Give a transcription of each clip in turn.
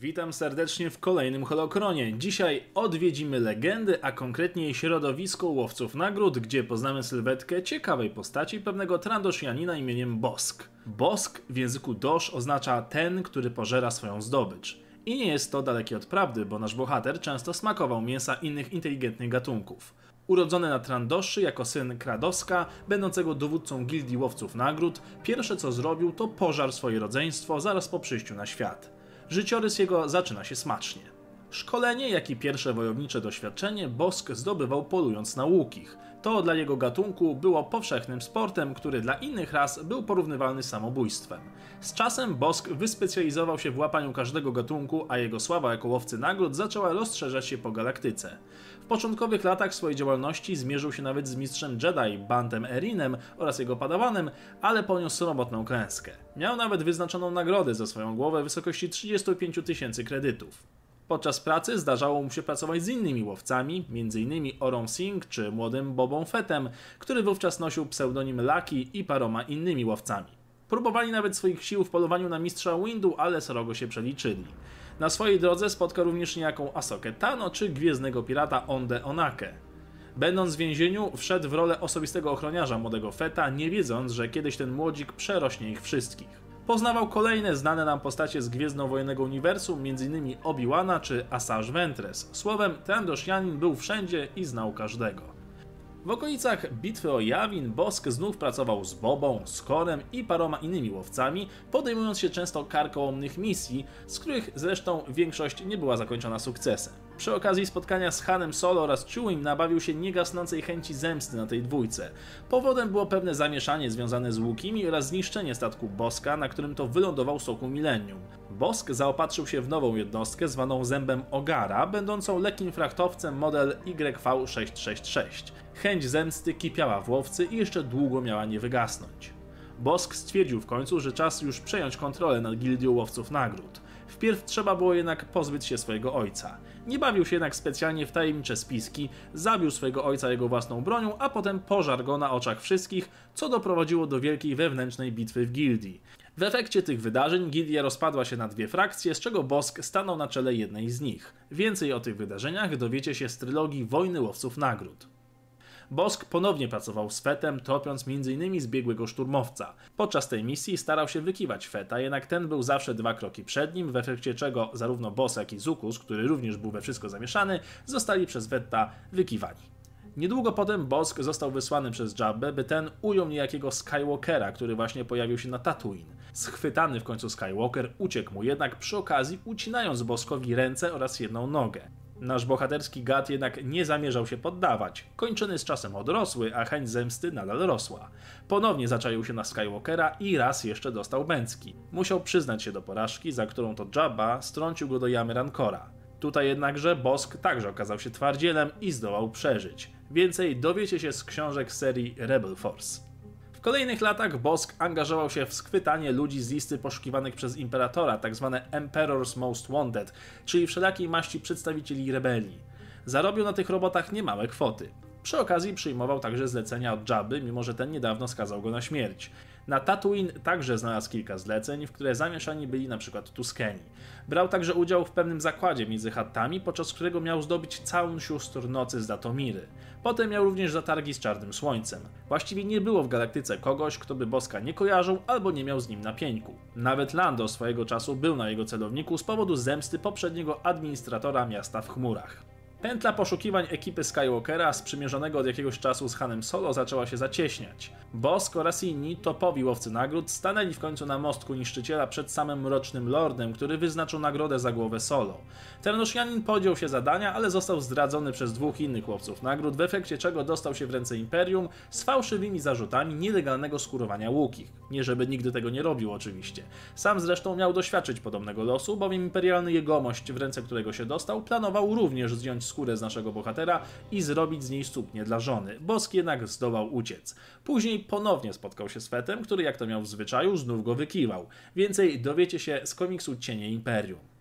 Witam serdecznie w kolejnym Holokronie. Dzisiaj odwiedzimy legendy, a konkretnie środowisko łowców nagród, gdzie poznamy sylwetkę ciekawej postaci pewnego Trandoshianina imieniem Bosk. Bosk w języku Dosz oznacza ten, który pożera swoją zdobycz. I nie jest to dalekie od prawdy, bo nasz bohater często smakował mięsa innych inteligentnych gatunków. Urodzony na Trandoszy jako syn Kradoska, będącego dowódcą gildii łowców nagród, pierwsze co zrobił to pożar swoje rodzeństwo zaraz po przyjściu na świat. Życiorys jego zaczyna się smacznie. Szkolenie, jak i pierwsze wojownicze doświadczenie Bosk zdobywał polując na łukich. To dla jego gatunku było powszechnym sportem, który dla innych ras był porównywalny z samobójstwem. Z czasem Bosk wyspecjalizował się w łapaniu każdego gatunku, a jego sława jako łowcy nagród zaczęła rozszerzać się po galaktyce. W początkowych latach swojej działalności zmierzył się nawet z mistrzem Jedi, Bantem Erinem oraz jego padawanem, ale poniósł sromotną klęskę. Miał nawet wyznaczoną nagrodę za swoją głowę w wysokości 35 tysięcy kredytów. Podczas pracy zdarzało mu się pracować z innymi łowcami, m.in. Orą Singh czy młodym Bobą Fettem, który wówczas nosił pseudonim Lucky i paroma innymi łowcami. Próbowali nawet swoich sił w polowaniu na mistrza Windu, ale srogo się przeliczyli. Na swojej drodze spotkał również niejaką Asokę Tano czy gwiezdnego pirata Onde Onake. Będąc w więzieniu, wszedł w rolę osobistego ochroniarza młodego Feta, nie wiedząc, że kiedyś ten młodzik przerośnie ich wszystkich. Poznawał kolejne znane nam postacie z Gwiezdnowojennego Uniwersum, m.in. Obi-Wana czy Asajj Ventress. Słowem, ten Doshianin był wszędzie i znał każdego. W okolicach bitwy o Jawin Bosk znów pracował z Bobą, Skorem i paroma innymi łowcami, podejmując się często karkołomnych misji, z których zresztą większość nie była zakończona sukcesem. Przy okazji spotkania z Hanem Solo oraz Chewim nabawił się niegasnącej chęci zemsty na tej dwójce. Powodem było pewne zamieszanie związane z Łukimi oraz zniszczenie statku Boska, na którym to wylądował soku Millennium. Bosk zaopatrzył się w nową jednostkę zwaną Zębem Ogara, będącą lekkim frachtowcem model YV666. Chęć zemsty kipiała w łowcy i jeszcze długo miała nie wygasnąć. Bosk stwierdził w końcu, że czas już przejąć kontrolę nad gildią łowców nagród. Wpierw trzeba było jednak pozbyć się swojego ojca. Nie bawił się jednak specjalnie w tajemnicze spiski, zabił swojego ojca jego własną bronią, a potem pożarł go na oczach wszystkich, co doprowadziło do wielkiej wewnętrznej bitwy w gildii. W efekcie tych wydarzeń gildia rozpadła się na dwie frakcje, z czego Bosk stanął na czele jednej z nich. Więcej o tych wydarzeniach dowiecie się z trylogii Wojny Łowców Nagród. Bosk ponownie pracował z Fetem, topiąc m.in. zbiegłego szturmowca. Podczas tej misji starał się wykiwać Feta, jednak ten był zawsze dwa kroki przed nim, w efekcie czego zarówno Boss, jak i Zukus, który również był we wszystko zamieszany, zostali przez Fetta wykiwani. Niedługo potem Bosk został wysłany przez Jabbę, by ten ujął niejakiego Skywalkera, który właśnie pojawił się na Tatooine. Schwytany w końcu Skywalker uciekł mu jednak przy okazji ucinając Boskowi ręce oraz jedną nogę. Nasz bohaterski gad jednak nie zamierzał się poddawać. Kończyny z czasem odrosły, a chęć zemsty nadal rosła. Ponownie zaczaił się na Skywalkera i raz jeszcze dostał bęcki. Musiał przyznać się do porażki, za którą to Jabba strącił go do jamy Rancora. Tutaj jednakże Bosk także okazał się twardzielem i zdołał przeżyć. Więcej dowiecie się z książek serii Rebel Force. W kolejnych latach Bosk angażował się w schwytanie ludzi z listy poszukiwanych przez imperatora, tzw. Tak Emperor's Most Wanted, czyli wszelakiej maści przedstawicieli rebelii. Zarobił na tych robotach niemałe kwoty. Przy okazji przyjmował także zlecenia od Jabby, mimo że ten niedawno skazał go na śmierć. Na Tatooine także znalazł kilka zleceń, w które zamieszani byli np. Tuskeni. Brał także udział w pewnym zakładzie między chattami, podczas którego miał zdobyć całą sióstr nocy z Datomiry. Potem miał również zatargi z Czarnym Słońcem. Właściwie nie było w galaktyce kogoś, kto by Boska nie kojarzył albo nie miał z nim na pieńku. Nawet Lando swojego czasu był na jego celowniku z powodu zemsty poprzedniego administratora miasta w chmurach. Pętla poszukiwań ekipy Skywalkera sprzymierzonego od jakiegoś czasu z Hanem Solo zaczęła się zacieśniać. Bosk oraz inni topowi łowcy nagród stanęli w końcu na mostku niszczyciela przed samym Mrocznym Lordem, który wyznaczył nagrodę za głowę Solo. Ternosjanin podjął się zadania, ale został zdradzony przez dwóch innych łowców nagród, w efekcie czego dostał się w ręce Imperium z fałszywymi zarzutami nielegalnego skurowania łukich. Nie żeby nigdy tego nie robił oczywiście. Sam zresztą miał doświadczyć podobnego losu, bowiem imperialny jegomość, w ręce którego się dostał, planował również zdjąć skórę z naszego bohatera i zrobić z niej suknię dla żony. Bosk jednak zdołał uciec. Później ponownie spotkał się z Fetem, który jak to miał w zwyczaju znów go wykiwał. Więcej dowiecie się z komiksu Cienie Imperium.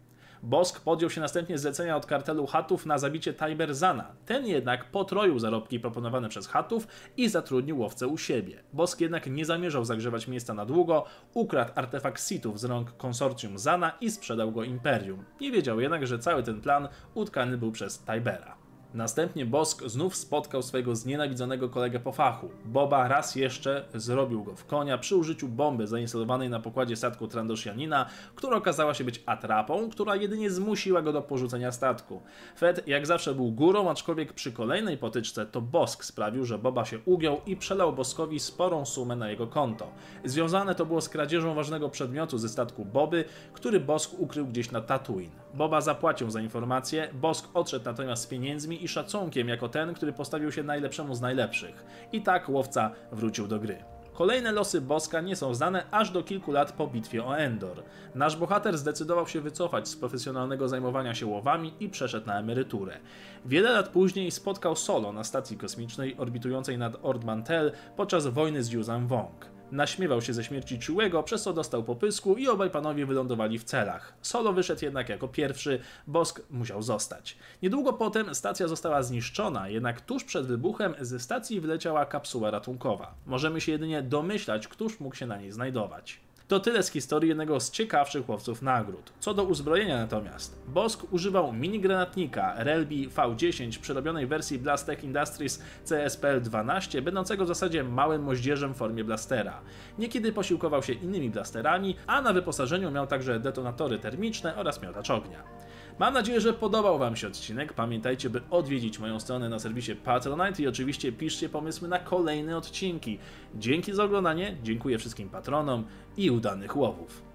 Bosk podjął się następnie zlecenia od kartelu Hatów na zabicie Tajberzana. Ten jednak potroił zarobki proponowane przez Hatów i zatrudnił łowcę u siebie. Bosk jednak nie zamierzał zagrzewać miejsca na długo, ukradł artefakt Sithów z rąk konsorcjum Zana i sprzedał go Imperium. Nie wiedział jednak, że cały ten plan utkany był przez Tibera. Następnie Bosk znów spotkał swojego znienawidzonego kolegę po fachu. Boba raz jeszcze zrobił go w konia przy użyciu bomby zainstalowanej na pokładzie statku Trandoshanina, która okazała się być atrapą, która jedynie zmusiła go do porzucenia statku. Fed jak zawsze był górą, aczkolwiek przy kolejnej potyczce to Bosk sprawił, że Boba się ugiął i przelał Boskowi sporą sumę na jego konto. Związane to było z kradzieżą ważnego przedmiotu ze statku Boby, który Bosk ukrył gdzieś na Tatooine. Boba zapłacił za informację, Bosk odszedł natomiast z pieniędzmi i szacunkiem jako ten, który postawił się najlepszemu z najlepszych. I tak łowca wrócił do gry. Kolejne losy Boska nie są znane aż do kilku lat po bitwie o Endor. Nasz bohater zdecydował się wycofać z profesjonalnego zajmowania się łowami i przeszedł na emeryturę. Wiele lat później spotkał Solo na stacji kosmicznej orbitującej nad Ord Mantell podczas wojny z Yuzan Wong. Naśmiewał się ze śmierci Ciułego, przez co dostał popysku i obaj panowie wylądowali w celach. Solo wyszedł jednak jako pierwszy, Bosk musiał zostać. Niedługo potem stacja została zniszczona, jednak tuż przed wybuchem ze stacji wyleciała kapsuła ratunkowa. Możemy się jedynie domyślać, któż mógł się na niej znajdować. To tyle z historii jednego z ciekawszych łowców nagród. Co do uzbrojenia natomiast, Bosk używał mini-granatnika Relbi V10 przerobionej wersji Blastech Industries CSPL-12, będącego w zasadzie małym moździerzem w formie blastera. Niekiedy posiłkował się innymi blasterami, a na wyposażeniu miał także detonatory termiczne oraz miotacz ognia. Mam nadzieję, że podobał Wam się odcinek. Pamiętajcie, by odwiedzić moją stronę na serwisie Patronite i oczywiście piszcie pomysły na kolejne odcinki. Dzięki za oglądanie, dziękuję wszystkim patronom i udanych łowów.